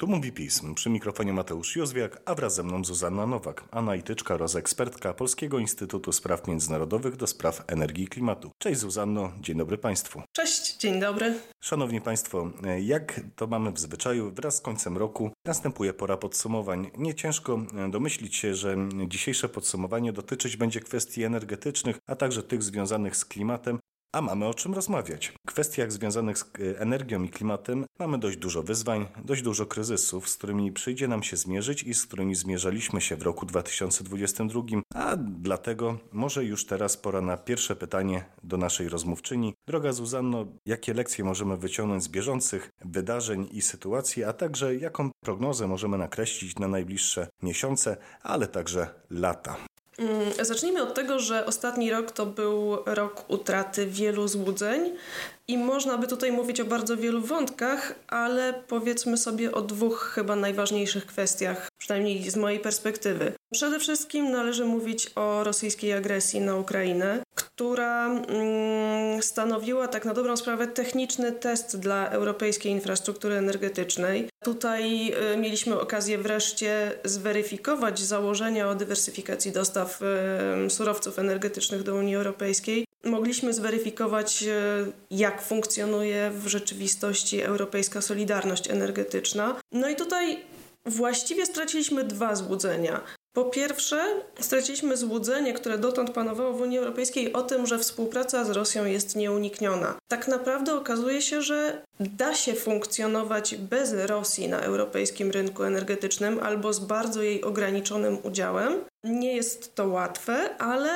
Tu mówi pism. Przy mikrofonie Mateusz Józwiak, a wraz ze mną Zuzanna Nowak, analityczka oraz ekspertka Polskiego Instytutu Spraw Międzynarodowych do spraw energii i klimatu. Cześć Zuzanno, dzień dobry Państwu. Cześć, dzień dobry. Szanowni Państwo, jak to mamy w zwyczaju, wraz z końcem roku następuje pora podsumowań. Nie ciężko domyślić się, że dzisiejsze podsumowanie dotyczyć będzie kwestii energetycznych, a także tych związanych z klimatem, a mamy o czym rozmawiać. W kwestiach związanych z e, energią i klimatem mamy dość dużo wyzwań, dość dużo kryzysów, z którymi przyjdzie nam się zmierzyć i z którymi zmierzaliśmy się w roku 2022, a dlatego może już teraz pora na pierwsze pytanie do naszej rozmówczyni. Droga Zuzanno, jakie lekcje możemy wyciągnąć z bieżących wydarzeń i sytuacji, a także jaką prognozę możemy nakreślić na najbliższe miesiące, ale także lata? Mm, zacznijmy od tego, że ostatni rok to był rok utraty wielu złudzeń i można by tutaj mówić o bardzo wielu wątkach, ale powiedzmy sobie o dwóch chyba najważniejszych kwestiach, przynajmniej z mojej perspektywy. Przede wszystkim należy mówić o rosyjskiej agresji na Ukrainę, która mm, stanowiła tak na dobrą sprawę techniczny test dla europejskiej infrastruktury energetycznej. Tutaj y, mieliśmy okazję wreszcie zweryfikować założenia o dywersyfikacji dostaw y, surowców energetycznych do Unii Europejskiej. Mogliśmy zweryfikować, y, jak funkcjonuje w rzeczywistości europejska solidarność energetyczna. No i tutaj właściwie straciliśmy dwa złudzenia. Po pierwsze, straciliśmy złudzenie, które dotąd panowało w Unii Europejskiej o tym, że współpraca z Rosją jest nieunikniona. Tak naprawdę okazuje się, że da się funkcjonować bez Rosji na europejskim rynku energetycznym albo z bardzo jej ograniczonym udziałem. Nie jest to łatwe, ale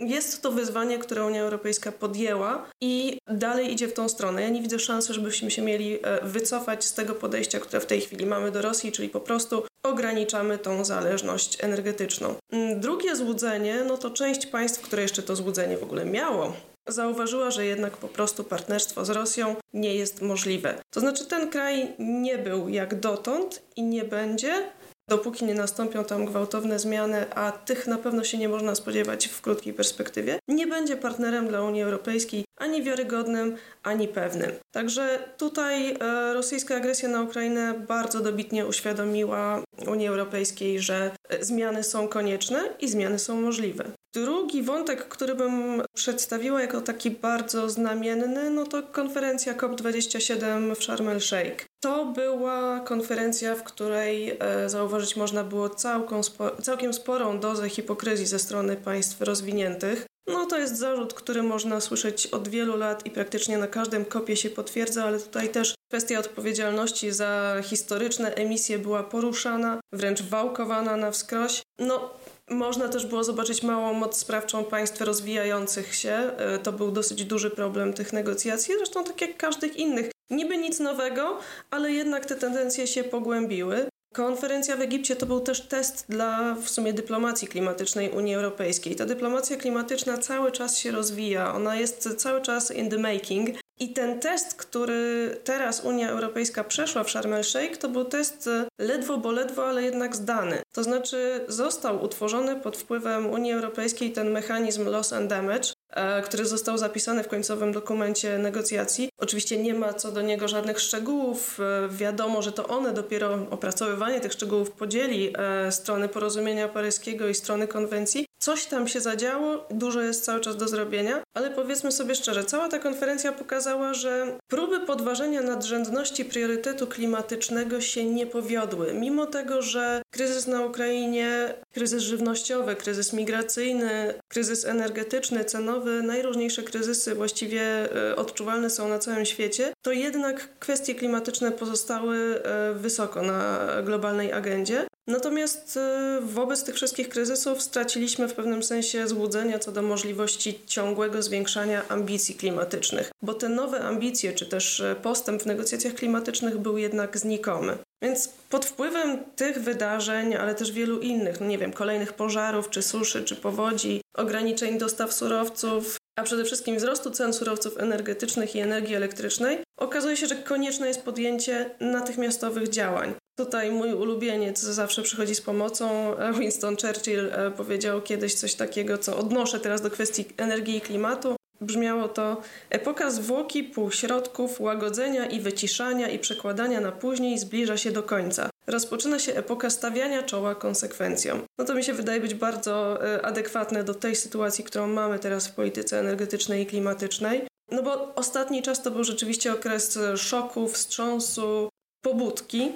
jest to wyzwanie, które Unia Europejska podjęła i dalej idzie w tą stronę. Ja nie widzę szansy, żebyśmy się mieli e, wycofać z tego podejścia, które w tej chwili mamy do Rosji, czyli po prostu ograniczamy tą zależność energetyczną. Mm, drugie złudzenie, no to część państw, które jeszcze to złudzenie w ogóle miało, zauważyła, że jednak po prostu partnerstwo z Rosją nie jest możliwe. To znaczy ten kraj nie był jak dotąd i nie będzie, dopóki nie nastąpią tam gwałtowne zmiany, a tych na pewno się nie można spodziewać w krótkiej perspektywie, nie będzie partnerem dla Unii Europejskiej ani wiarygodnym, ani pewnym. Także tutaj e, rosyjska agresja na Ukrainę bardzo dobitnie uświadomiła Unii Europejskiej, że e, zmiany są konieczne i zmiany są możliwe. Drugi wątek, który bym przedstawiła jako taki bardzo znamienny, no to konferencja COP27 w Sharm el Sheikh. To była konferencja, w której e, zauważyć można było całką, całkiem sporą dozę hipokryzji ze strony państw rozwiniętych. No to jest zarzut, który można słyszeć od wielu lat i praktycznie na każdym kopie się potwierdza, ale tutaj też kwestia odpowiedzialności za historyczne emisje była poruszana, wręcz wałkowana na wskroś. No, można też było zobaczyć małą moc sprawczą państw rozwijających się. E, to był dosyć duży problem tych negocjacji, zresztą tak jak każdych innych. Niby nic nowego, ale jednak te tendencje się pogłębiły. Konferencja w Egipcie to był też test dla w sumie dyplomacji klimatycznej Unii Europejskiej. Ta dyplomacja klimatyczna cały czas się rozwija, ona jest cały czas in the making. I ten test, który teraz Unia Europejska przeszła w Sharm el-Sheikh, to był test ledwo, bo ledwo, ale jednak zdany. To znaczy został utworzony pod wpływem Unii Europejskiej ten mechanizm loss and damage, E, który został zapisany w końcowym dokumencie negocjacji. Oczywiście nie ma co do niego żadnych szczegółów. E, wiadomo, że to one dopiero opracowywanie tych szczegółów podzieli e, strony porozumienia paryskiego i strony konwencji. Coś tam się zadziało, dużo jest cały czas do zrobienia, ale powiedzmy sobie szczerze, cała ta konferencja pokazała, że próby podważenia nadrzędności priorytetu klimatycznego się nie powiodły. Mimo tego, że kryzys na Ukrainie, kryzys żywnościowy, kryzys migracyjny, kryzys energetyczny, cenowy, najróżniejsze kryzysy właściwie e, odczuwalne są na całym świecie, to jednak kwestie klimatyczne pozostały e, wysoko na globalnej agendzie. Natomiast y, wobec tych wszystkich kryzysów straciliśmy w pewnym sensie złudzenia co do możliwości ciągłego zwiększania ambicji klimatycznych, bo te nowe ambicje, czy też postęp w negocjacjach klimatycznych był jednak znikomy. Więc pod wpływem tych wydarzeń, ale też wielu innych, no nie wiem, kolejnych pożarów, czy suszy, czy powodzi, ograniczeń dostaw surowców, a przede wszystkim wzrostu cen surowców energetycznych i energii elektrycznej, okazuje się, że konieczne jest podjęcie natychmiastowych działań. Tutaj mój ulubieniec zawsze przychodzi z pomocą. Winston Churchill e, powiedział kiedyś coś takiego, co odnoszę teraz do kwestii energii i klimatu. Brzmiało to epoka zwłoki, półśrodków, łagodzenia i wyciszania i przekładania na później zbliża się do końca. Rozpoczyna się epoka stawiania czoła konsekwencjom. No to mi się wydaje być bardzo e, adekwatne do tej sytuacji, którą mamy teraz w polityce energetycznej i klimatycznej. No bo ostatni czas to był rzeczywiście okres szoku, wstrząsu, pobudki.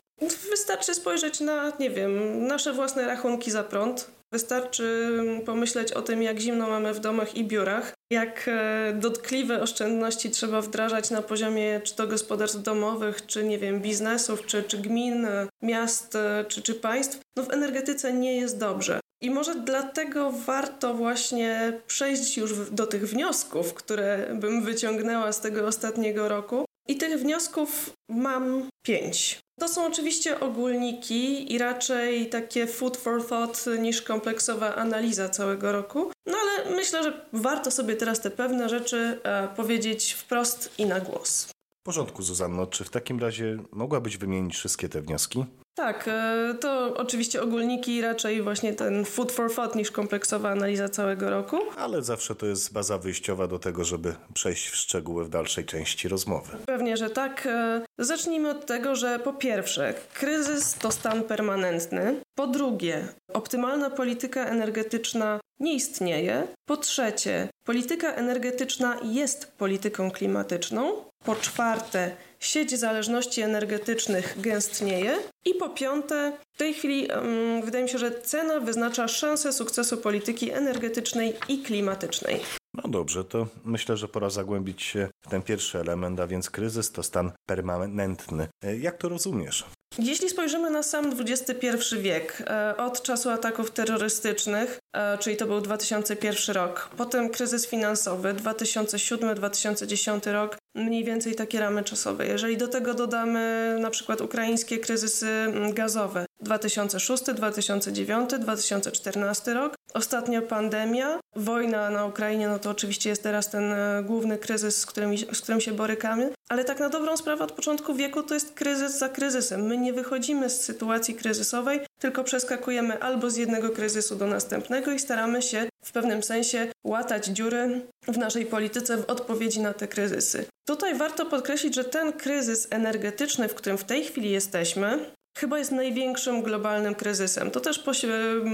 Wystarczy spojrzeć na, nie wiem, nasze własne rachunki za prąd. Wystarczy pomyśleć o tym, jak zimno mamy w domach i biurach, jak e, dotkliwe oszczędności trzeba wdrażać na poziomie czy to gospodarstw domowych, czy nie wiem, biznesów, czy, czy gmin, e, miast, e, czy, czy państw. No w energetyce nie jest dobrze. I może dlatego warto właśnie przejść już do tych wniosków, które bym wyciągnęła z tego ostatniego roku. I tych wniosków mam pięć. To są oczywiście ogólniki i raczej takie food for thought niż kompleksowa analiza całego roku. No ale myślę, że warto sobie teraz te pewne rzeczy e, powiedzieć wprost i na głos. W porządku, Zuzanno. Czy w takim razie mogłabyś wymienić wszystkie te wnioski? Tak, e, to oczywiście ogólniki, raczej właśnie ten food for thought niż kompleksowa analiza całego roku. Ale zawsze to jest baza wyjściowa do tego, żeby przejść w szczegóły w dalszej części rozmowy. Pewnie, że tak. E, zacznijmy od tego, że po pierwsze, kryzys to stan permanentny. Po drugie, optymalna polityka energetyczna nie istnieje. Po trzecie, polityka energetyczna jest polityką klimatyczną. Po czwarte, sieć zależności energetycznych gęstnieje. I po piąte, w tej chwili um, wydaje mi się, że cena wyznacza szansę sukcesu polityki energetycznej i klimatycznej. No dobrze, to myślę, że pora zagłębić się w ten pierwszy element, a więc kryzys to stan permanentny. E, jak to rozumiesz? Jeśli spojrzymy na sam XXI wiek, e, od czasu ataków terrorystycznych, e, czyli to był 2001 rok, potem kryzys finansowy 2007-2010 rok, mniej więcej takie ramy czasowe. Jeżeli do tego dodamy na przykład ukraińskie kryzysy mm, gazowe 2006, 2009, 2014 rok, ostatnio pandemia, wojna na Ukrainie, no to oczywiście jest teraz ten e, główny kryzys, z którym, z którym się borykamy, ale tak na dobrą sprawę od początku wieku to jest kryzys za kryzysem. My nie wychodzimy z sytuacji kryzysowej, tylko przeskakujemy albo z jednego kryzysu do następnego i staramy się w pewnym sensie łatać dziury w naszej polityce w odpowiedzi na te kryzysy. Tutaj warto podkreślić, że ten kryzys energetyczny, w którym w tej chwili jesteśmy, chyba jest największym globalnym kryzysem. To też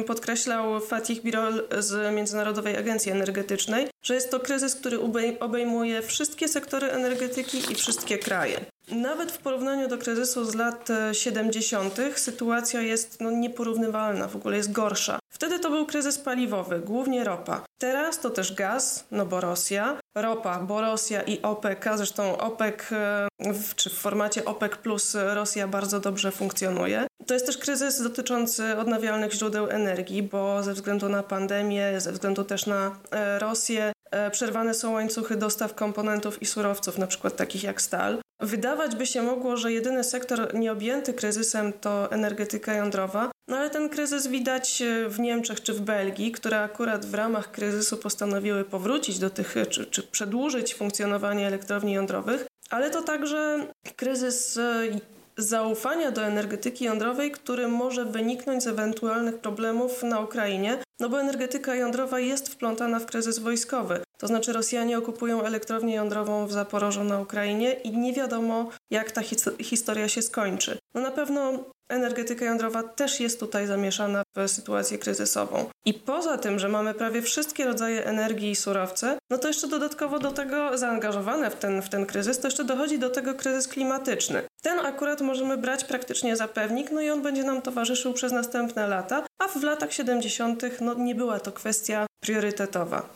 podkreślał Fatih Birol z Międzynarodowej Agencji Energetycznej, że jest to kryzys, który obejmuje wszystkie sektory energetyki i wszystkie kraje. Nawet w porównaniu do kryzysu z lat 70. E, sytuacja jest no, nieporównywalna, w ogóle jest gorsza. Wtedy to był kryzys paliwowy, głównie ropa. Teraz to też gaz, no bo Rosja, ropa, bo Rosja i OPEC, zresztą OPEC, e, czy w formacie OPEC plus Rosja bardzo dobrze funkcjonuje. To jest też kryzys dotyczący odnawialnych źródeł energii, bo ze względu na pandemię, ze względu też na e, Rosję, przerwane są łańcuchy dostaw komponentów i surowców, na przykład takich jak stal. Wydawać by się mogło, że jedyny sektor nieobjęty kryzysem to energetyka jądrowa, no ale ten kryzys widać e, w Niemczech czy w Belgii, które akurat w ramach kryzysu postanowiły powrócić do tych, czy, czy przedłużyć funkcjonowanie elektrowni jądrowych, ale to także kryzys e, zaufania do energetyki jądrowej, który może wyniknąć z ewentualnych problemów na Ukrainie, no bo energetyka jądrowa jest wplątana w kryzys wojskowy. To znaczy Rosjanie okupują elektrownię jądrową w Zaporożu na Ukrainie i nie wiadomo, jak ta his historia się skończy. No na pewno energetyka jądrowa też jest tutaj zamieszana w sytuację kryzysową. I poza tym, że mamy prawie wszystkie rodzaje energii i surowce, no to jeszcze dodatkowo do tego zaangażowane w ten, w ten kryzys, to jeszcze dochodzi do tego kryzys klimatyczny. Ten akurat możemy brać praktycznie za pewnik, no i on będzie nam towarzyszył przez następne lata, a w latach 70. no nie była to kwestia priorytetowa.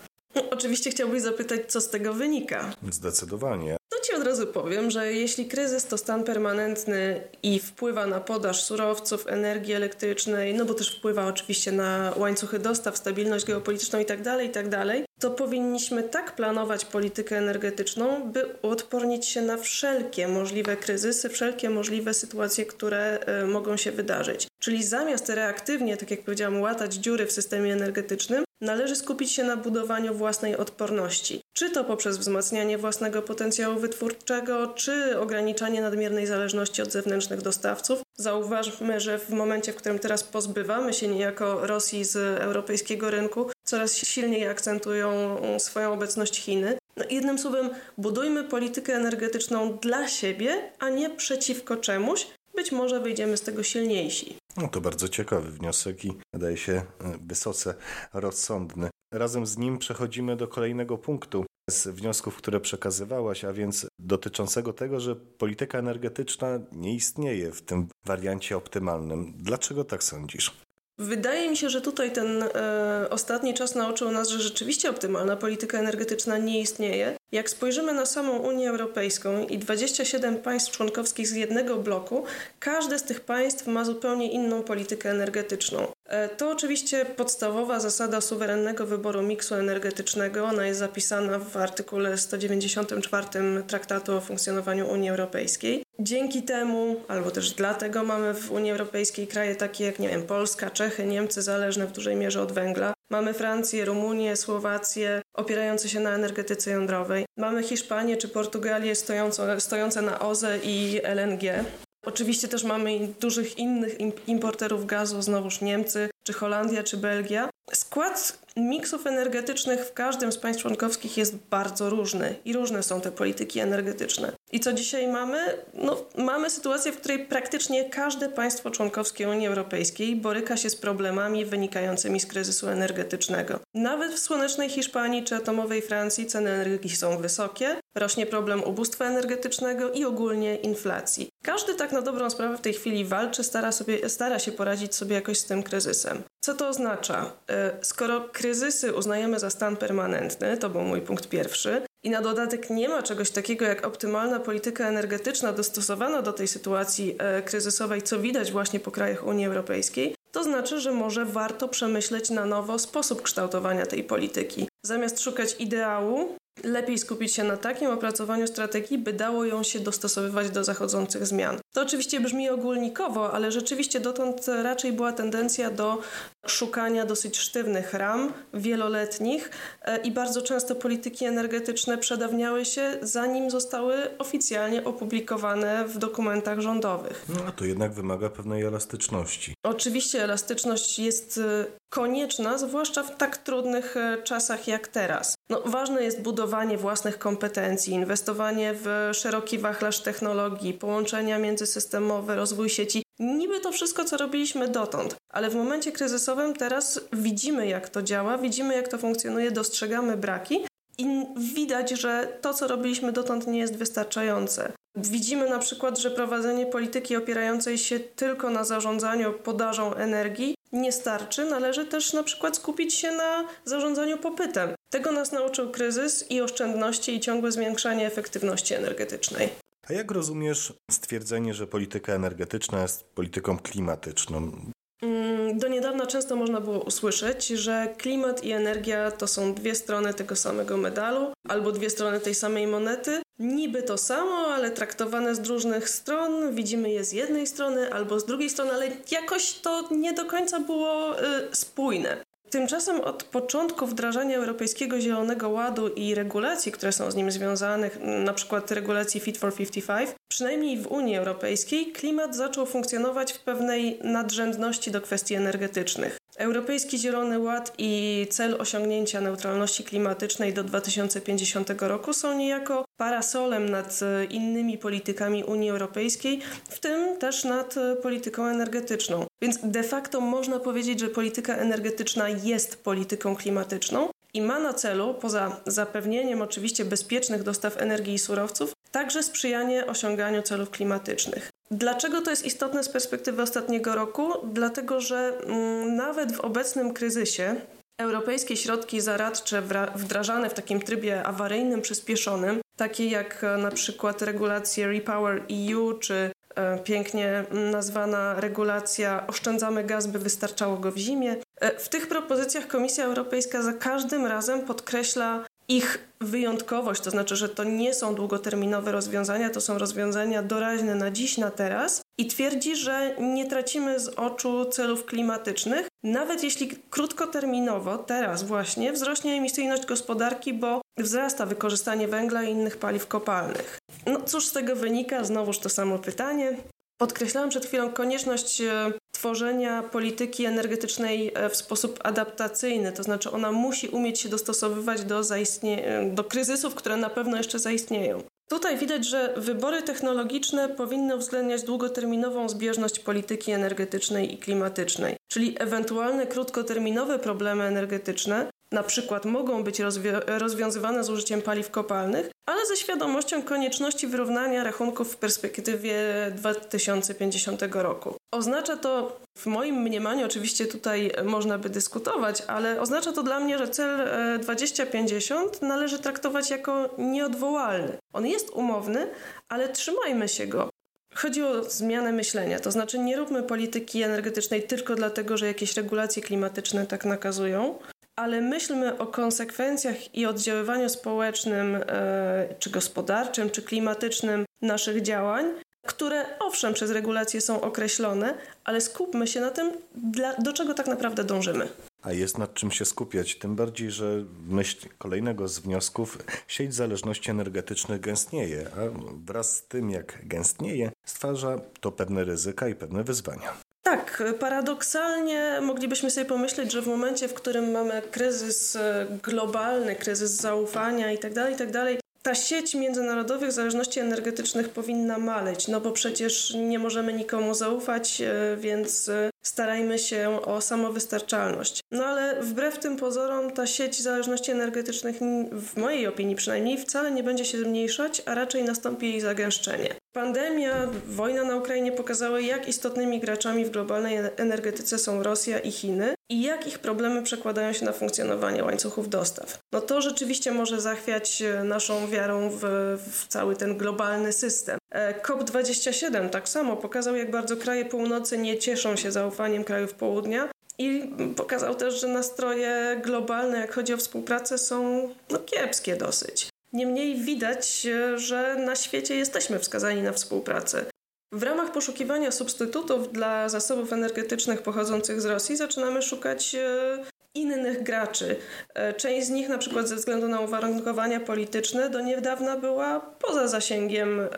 Oczywiście chciałbyś zapytać, co z tego wynika. Zdecydowanie. To ci od razu powiem, że jeśli kryzys to stan permanentny i wpływa na podaż surowców, energii elektrycznej, no bo też wpływa oczywiście na łańcuchy dostaw, stabilność geopolityczną itd., tak itd., tak to powinniśmy tak planować politykę energetyczną, by uodpornić się na wszelkie możliwe kryzysy, wszelkie możliwe sytuacje, które y, mogą się wydarzyć. Czyli zamiast reaktywnie, tak jak powiedziałam, łatać dziury w systemie energetycznym, należy skupić się na budowaniu własnej odporności. Czy to poprzez wzmacnianie własnego potencjału wytwórczego, czy ograniczanie nadmiernej zależności od zewnętrznych dostawców. Zauważmy, że w momencie, w którym teraz pozbywamy się niejako Rosji z europejskiego rynku, coraz silniej akcentują swoją obecność Chiny. No, jednym słowem, budujmy politykę energetyczną dla siebie, a nie przeciwko czemuś. Być może wyjdziemy z tego silniejsi. No to bardzo ciekawy wniosek i wydaje się e, wysoce rozsądny. Razem z nim przechodzimy do kolejnego punktu z wniosków, które przekazywałaś, a więc dotyczącego tego, że polityka energetyczna nie istnieje w tym wariancie optymalnym. Dlaczego tak sądzisz? Wydaje mi się, że tutaj ten e, ostatni czas nauczył nas, że rzeczywiście optymalna polityka energetyczna nie istnieje. Jak spojrzymy na samą Unię Europejską i 27 państw członkowskich z jednego bloku, każde z tych państw ma zupełnie inną politykę energetyczną. E, to oczywiście podstawowa zasada suwerennego wyboru miksu energetycznego. Ona jest zapisana w artykule 194 Traktatu o funkcjonowaniu Unii Europejskiej. Dzięki temu, albo też dlatego mamy w Unii Europejskiej kraje takie jak, nie wiem, Polska, Czechy, Niemcy, zależne w dużej mierze od węgla. Mamy Francję, Rumunię, Słowację, opierające się na energetyce jądrowej. Mamy Hiszpanię czy Portugalię stojące, stojące na OZE i LNG. Oczywiście też mamy dużych innych importerów gazu, znowuż Niemcy, czy Holandia, czy Belgia. Skład miksów energetycznych w każdym z państw członkowskich jest bardzo różny i różne są te polityki energetyczne. I co dzisiaj mamy? No, mamy sytuację, w której praktycznie każde państwo członkowskie Unii Europejskiej boryka się z problemami wynikającymi z kryzysu energetycznego. Nawet w słonecznej Hiszpanii czy atomowej Francji ceny energii są wysokie, rośnie problem ubóstwa energetycznego i ogólnie inflacji. Każdy tak na dobrą sprawę w tej chwili walczy, stara, sobie, stara się poradzić sobie jakoś z tym kryzysem. Co to oznacza? E, skoro kryzysy uznajemy za stan permanentny, to był mój punkt pierwszy, i na dodatek nie ma czegoś takiego jak optymalna polityka energetyczna dostosowana do tej sytuacji e, kryzysowej, co widać właśnie po krajach Unii Europejskiej, to znaczy, że może warto przemyśleć na nowo sposób kształtowania tej polityki. Zamiast szukać ideału, Lepiej skupić się na takim opracowaniu strategii, by dało ją się dostosowywać do zachodzących zmian. To oczywiście brzmi ogólnikowo, ale rzeczywiście dotąd raczej była tendencja do szukania dosyć sztywnych ram, wieloletnich e, i bardzo często polityki energetyczne przedawniały się, zanim zostały oficjalnie opublikowane w dokumentach rządowych. No a to jednak wymaga pewnej elastyczności. Oczywiście elastyczność jest e, konieczna, zwłaszcza w tak trudnych e, czasach jak teraz. No, ważne jest budowanie własnych kompetencji, inwestowanie w szeroki wachlarz technologii, połączenia międzysystemowe, rozwój sieci. Niby to wszystko, co robiliśmy dotąd, ale w momencie kryzysowym teraz widzimy, jak to działa, widzimy, jak to funkcjonuje, dostrzegamy braki i widać, że to, co robiliśmy dotąd, nie jest wystarczające. Widzimy na przykład, że prowadzenie polityki opierającej się tylko na zarządzaniu podażą energii nie starczy. Należy też na przykład skupić się na zarządzaniu popytem. Tego nas nauczył kryzys i oszczędności i ciągłe zwiększanie efektywności energetycznej. A jak rozumiesz stwierdzenie, że polityka energetyczna jest polityką klimatyczną? Mm, do niedawna często można było usłyszeć, że klimat i energia to są dwie strony tego samego medalu albo dwie strony tej samej monety. Niby to samo, ale traktowane z różnych stron. Widzimy je z jednej strony albo z drugiej strony, ale jakoś to nie do końca było y, spójne. Tymczasem od początku wdrażania Europejskiego Zielonego Ładu i regulacji, które są z nim na przykład regulacji Fit for 55, przynajmniej w Unii Europejskiej, klimat zaczął funkcjonować w pewnej nadrzędności do kwestii energetycznych. Europejski Zielony Ład i cel osiągnięcia neutralności klimatycznej do 2050 roku są niejako parasolem nad e, innymi politykami Unii Europejskiej, w tym też nad e, polityką energetyczną. Więc de facto można powiedzieć, że polityka energetyczna jest polityką klimatyczną i ma na celu, poza zapewnieniem oczywiście bezpiecznych dostaw energii i surowców, także sprzyjanie osiąganiu celów klimatycznych. Dlaczego to jest istotne z perspektywy ostatniego roku? Dlatego, że mm, nawet w obecnym kryzysie europejskie środki zaradcze wdrażane w takim trybie awaryjnym, przyspieszonym, takie jak e, na przykład regulacje Repower EU czy e, pięknie nazwana regulacja oszczędzamy gaz, by wystarczało go w zimie. E, w tych propozycjach Komisja Europejska za każdym razem podkreśla ich wyjątkowość, to znaczy, że to nie są długoterminowe rozwiązania, to są rozwiązania doraźne na dziś, na teraz i twierdzi, że nie tracimy z oczu celów klimatycznych, nawet jeśli krótkoterminowo, teraz właśnie, wzrośnie emisyjność gospodarki, bo wzrasta wykorzystanie węgla i innych paliw kopalnych. No cóż z tego wynika? Znowuż to samo pytanie. Podkreślałam przed chwilą konieczność e, tworzenia polityki energetycznej e, w sposób adaptacyjny, to znaczy ona musi umieć się dostosowywać do, zaistnie- e, do kryzysów, które na pewno jeszcze zaistnieją. Tutaj widać, że wybory technologiczne powinny uwzględniać długoterminową zbieżność polityki energetycznej i klimatycznej, czyli ewentualne krótkoterminowe problemy energetyczne na przykład mogą być rozwiązywane z użyciem paliw kopalnych, ale ze świadomością konieczności wyrównania rachunków w perspektywie 2050 roku. Oznacza to, w moim mniemaniu, oczywiście tutaj można by dyskutować, ale oznacza to dla mnie, że cel 2050 e, należy traktować jako nieodwołalny. On jest umowny, ale trzymajmy się go. Chodzi o zmianę myślenia, to znaczy nie róbmy polityki energetycznej tylko dlatego, że jakieś regulacje klimatyczne tak nakazują, ale myślmy o konsekwencjach i oddziaływaniu społecznym, e, czy gospodarczym, czy klimatycznym naszych działań, które owszem przez regulacje są określone, ale skupmy się na tym, do czego tak naprawdę dążymy. A jest nad czym się skupiać, tym bardziej, że myśl kolejnego z wniosków sieć zależności energetycznych gęstnieje, a wraz z tym jak gęstnieje, stwarza to pewne ryzyka i pewne wyzwania. Tak, paradoksalnie moglibyśmy sobie pomyśleć, że w momencie, w którym mamy kryzys e, globalny, kryzys zaufania itd., tak itd., tak ta sieć międzynarodowych zależności energetycznych powinna maleć, no bo przecież nie możemy nikomu zaufać, e, więc e, starajmy się o samowystarczalność. No ale wbrew tym pozorom ta sieć zależności energetycznych, w mojej opinii przynajmniej, wcale nie będzie się zmniejszać, a raczej nastąpi jej zagęszczenie. Pandemia, wojna na Ukrainie pokazały, jak istotnymi graczami w globalnej energetyce są Rosja i Chiny i jak ich problemy przekładają się na funkcjonowanie łańcuchów dostaw. No to rzeczywiście może zachwiać e, naszą wiarą w, w cały ten globalny system. E, COP27 tak samo pokazał, jak bardzo kraje północy nie cieszą się zaufaniem krajów południa, i pokazał też, że nastroje globalne, jak chodzi o współpracę, są no, kiepskie dosyć. Niemniej widać, że na świecie jesteśmy wskazani na współpracę. W ramach poszukiwania substytutów dla zasobów energetycznych pochodzących z Rosji zaczynamy szukać e, innych graczy. E, część z nich, na przykład ze względu na uwarunkowania polityczne, do niedawna była poza zasięgiem e,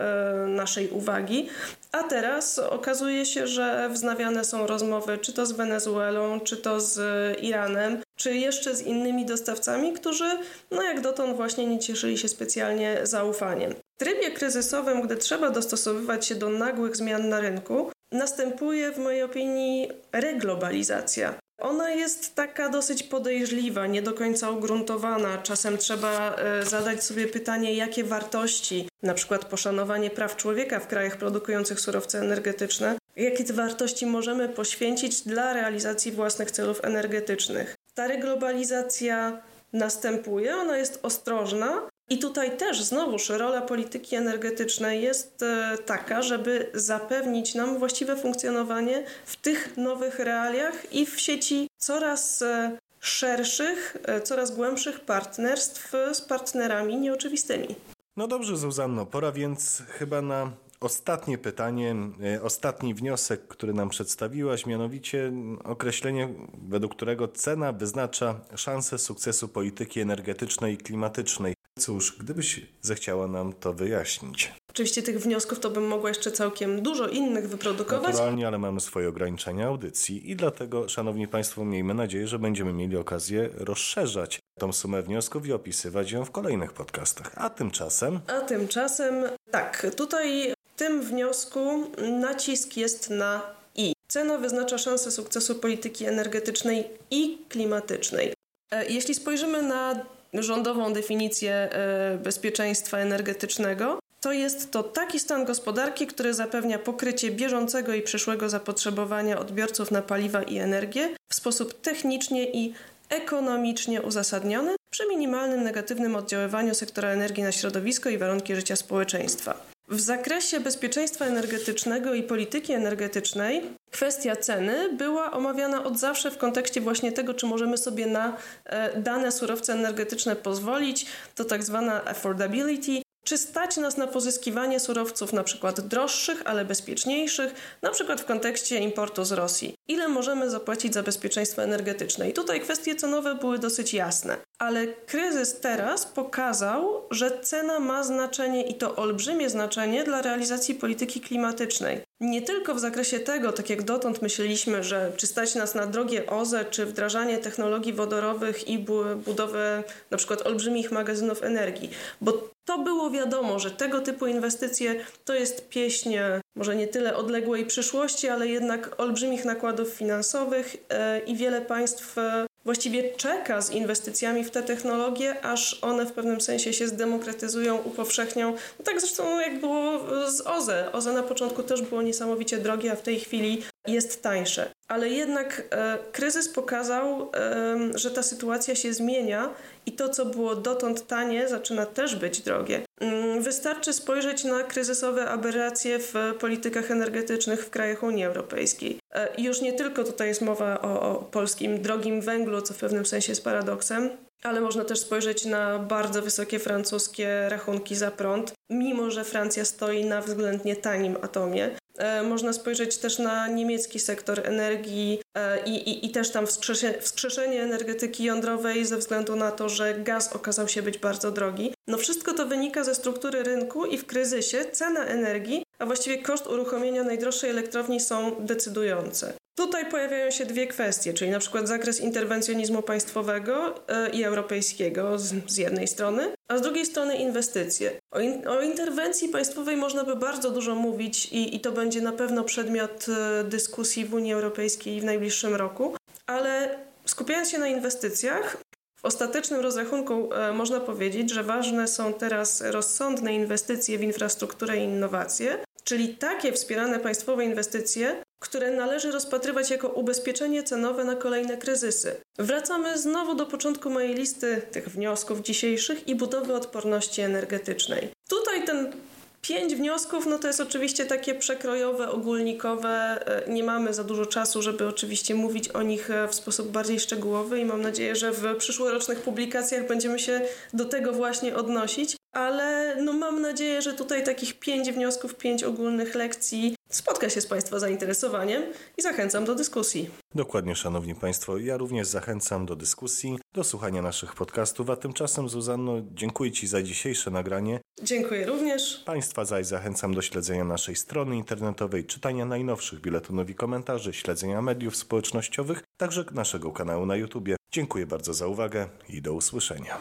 naszej uwagi, a teraz okazuje się, że wznawiane są rozmowy czy to z Wenezuelą, czy to z Iranem, czy jeszcze z innymi dostawcami, którzy, no jak dotąd, właśnie nie cieszyli się specjalnie zaufaniem. W trybie kryzysowym, gdy trzeba dostosowywać się do nagłych zmian na rynku, następuje w mojej opinii reglobalizacja. Ona jest taka dosyć podejrzliwa, nie do końca ugruntowana. Czasem trzeba e, zadać sobie pytanie, jakie wartości, na przykład poszanowanie praw człowieka w krajach produkujących surowce energetyczne, jakie wartości możemy poświęcić dla realizacji własnych celów energetycznych. Ta reglobalizacja następuje, ona jest ostrożna, i tutaj też znowuż rola polityki energetycznej jest e, taka, żeby zapewnić nam właściwe funkcjonowanie w tych nowych realiach i w sieci coraz e, szerszych, e, coraz głębszych partnerstw z partnerami nieoczywistymi. No dobrze, Zuzanno, pora więc chyba na ostatnie pytanie, ostatni wniosek, który nam przedstawiłaś, mianowicie określenie, według którego cena wyznacza szansę sukcesu polityki energetycznej i klimatycznej. Cóż, gdybyś zechciała nam to wyjaśnić. Oczywiście tych wniosków to bym mogła jeszcze całkiem dużo innych wyprodukować. Naturalnie, ale mamy swoje ograniczenia audycji i dlatego, szanowni państwo, miejmy nadzieję, że będziemy mieli okazję rozszerzać tą sumę wniosków i opisywać ją w kolejnych podcastach. A tymczasem... A tymczasem, tak, tutaj w tym wniosku nacisk jest na i. Cena wyznacza szansę sukcesu polityki energetycznej i klimatycznej. E, jeśli spojrzymy na rządową definicję e, bezpieczeństwa energetycznego, to jest to taki stan gospodarki, który zapewnia pokrycie bieżącego i przyszłego zapotrzebowania odbiorców na paliwa i energię w sposób technicznie i ekonomicznie uzasadniony przy minimalnym negatywnym oddziaływaniu sektora energii na środowisko i warunki życia społeczeństwa. W zakresie bezpieczeństwa energetycznego i polityki energetycznej kwestia ceny była omawiana od zawsze w kontekście właśnie tego, czy możemy sobie na e, dane surowce energetyczne pozwolić. To tak zwana affordability, czy stać nas na pozyskiwanie surowców na przykład droższych, ale bezpieczniejszych, na przykład w kontekście importu z Rosji? Ile możemy zapłacić za bezpieczeństwo energetyczne? I tutaj kwestie cenowe były dosyć jasne. Ale kryzys teraz pokazał, że cena ma znaczenie i to olbrzymie znaczenie dla realizacji polityki klimatycznej. Nie tylko w zakresie tego, tak jak dotąd myśleliśmy, że czy stać nas na drogie OZE, czy wdrażanie technologii wodorowych i budowę na przykład olbrzymich magazynów energii, bo to było wiadomo, że tego typu inwestycje to jest pieśń może nie tyle odległej przyszłości, ale jednak olbrzymich nakładów finansowych e, i wiele państw e, właściwie czeka z inwestycjami w te technologie, aż one w pewnym sensie się zdemokratyzują, upowszechnią. No tak zresztą jak było z OZE. OZE na początku też było niesamowicie drogie, a w tej chwili jest tańsze. Ale jednak e, kryzys pokazał, e, że ta sytuacja się zmienia i to, co było dotąd tanie, zaczyna też być drogie. Mm, wystarczy spojrzeć na kryzysowe aberracje w politykach energetycznych w krajach Unii Europejskiej. E, już nie tylko tutaj jest mowa o, o polskim drogim węglu, co w pewnym sensie jest paradoksem, ale można też spojrzeć na bardzo wysokie francuskie rachunki za prąd, mimo że Francja stoi na względnie tanim atomie. E, można spojrzeć też na niemiecki sektor energii e, i, i, też tam wskrzeszenie, wskrzeszenie energetyki jądrowej ze względu na to, że gaz okazał się być bardzo drogi. No wszystko to wynika ze struktury rynku i w kryzysie cena energii, a właściwie koszt uruchomienia najdroższej elektrowni są decydujące. Tutaj pojawiają się dwie kwestie, czyli na przykład zakres interwencjonizmu państwowego e, i europejskiego z, z jednej strony, a z drugiej strony inwestycje. O, in, o, interwencji państwowej można by bardzo dużo mówić i, i to będzie na pewno przedmiot e, dyskusji w Unii Europejskiej w najbliższym roku, ale skupiając się na inwestycjach, w ostatecznym rozrachunku e, można powiedzieć, że ważne są teraz rozsądne inwestycje w infrastrukturę i innowacje, czyli takie wspierane państwowe inwestycje, które należy rozpatrywać jako ubezpieczenie cenowe na kolejne kryzysy. Wracamy znowu do początku mojej listy tych wniosków dzisiejszych i budowy odporności energetycznej. Tutaj ten Pięć wniosków, no to jest oczywiście takie przekrojowe, ogólnikowe. E, nie mamy za dużo czasu, żeby oczywiście mówić o nich e, w sposób bardziej szczegółowy i mam nadzieję, że w przyszłorocznych publikacjach będziemy się do tego właśnie odnosić. Ale no mam nadzieję, że tutaj takich pięć wniosków, pięć ogólnych lekcji spotka się z Państwa zainteresowaniem i zachęcam do dyskusji. Dokładnie, Szanowni Państwo. Ja również zachęcam do dyskusji, do słuchania naszych podcastów, a tymczasem Zuzanno, dziękuję Ci za dzisiejsze nagranie. Dziękuję również. Państwa zaś zachęcam do śledzenia naszej strony internetowej, czytania najnowszych biletonów i komentarzy, śledzenia mediów społecznościowych, także naszego kanału na YouTube. Dziękuję bardzo za uwagę i do usłyszenia.